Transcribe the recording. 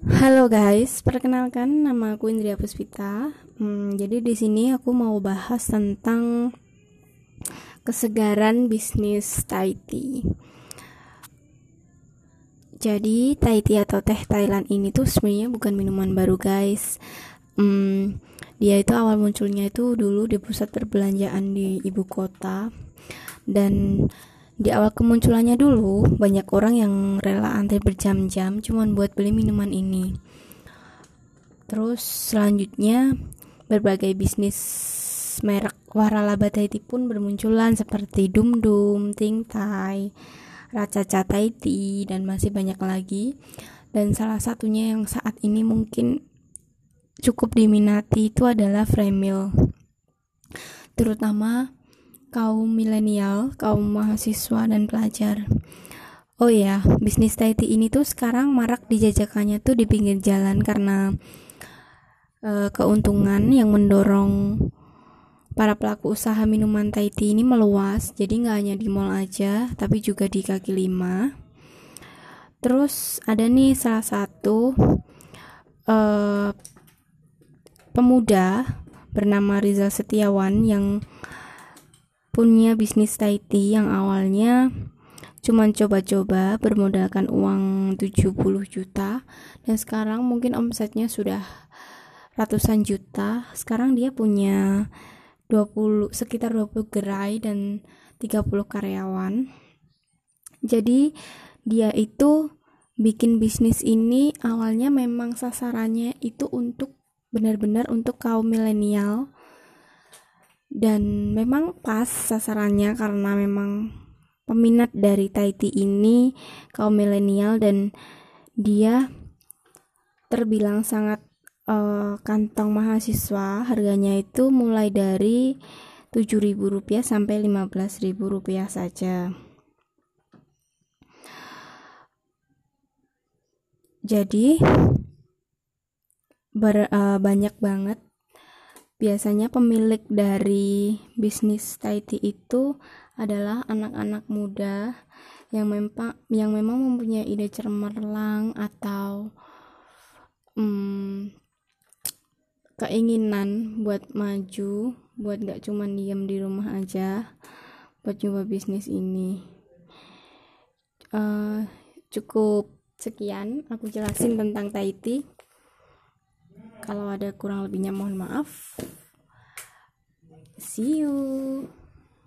Halo guys, perkenalkan nama aku Indria Puspita. Hmm, jadi di sini aku mau bahas tentang kesegaran bisnis Thai tea. Jadi Thai tea atau teh Thailand ini tuh sebenarnya bukan minuman baru guys. Hmm, dia itu awal munculnya itu dulu di pusat perbelanjaan di ibu kota dan di awal kemunculannya dulu, banyak orang yang rela antri berjam-jam cuman buat beli minuman ini. Terus selanjutnya berbagai bisnis merek waralaba tea pun bermunculan seperti Dum Dum, Ting Thai, Racaca Tea dan masih banyak lagi. Dan salah satunya yang saat ini mungkin cukup diminati itu adalah Fremil. Terutama kaum milenial, kaum mahasiswa dan pelajar. Oh ya, bisnis Thai tea ini tuh sekarang marak dijajakannya tuh di pinggir jalan karena uh, keuntungan yang mendorong para pelaku usaha minuman Thai tea ini meluas. Jadi nggak hanya di mall aja, tapi juga di kaki lima. Terus ada nih salah satu uh, pemuda bernama Rizal Setiawan yang punya bisnis Thai tea yang awalnya cuman coba-coba bermodalkan uang 70 juta dan sekarang mungkin omsetnya sudah ratusan juta. Sekarang dia punya 20 sekitar 20 gerai dan 30 karyawan. Jadi dia itu bikin bisnis ini awalnya memang sasarannya itu untuk benar-benar untuk kaum milenial dan memang pas sasarannya karena memang peminat dari Taiti ini kaum milenial dan dia terbilang sangat uh, kantong mahasiswa. Harganya itu mulai dari Rp7.000 sampai Rp15.000 saja. Jadi ber, uh, banyak banget Biasanya pemilik dari bisnis Thai tea itu adalah anak-anak muda yang memang yang memang mempunyai ide cemerlang atau hmm, keinginan buat maju, buat gak cuma diam di rumah aja, buat coba bisnis ini. Uh, cukup sekian aku jelasin tentang Thai tea kalau ada kurang lebihnya mohon maaf see you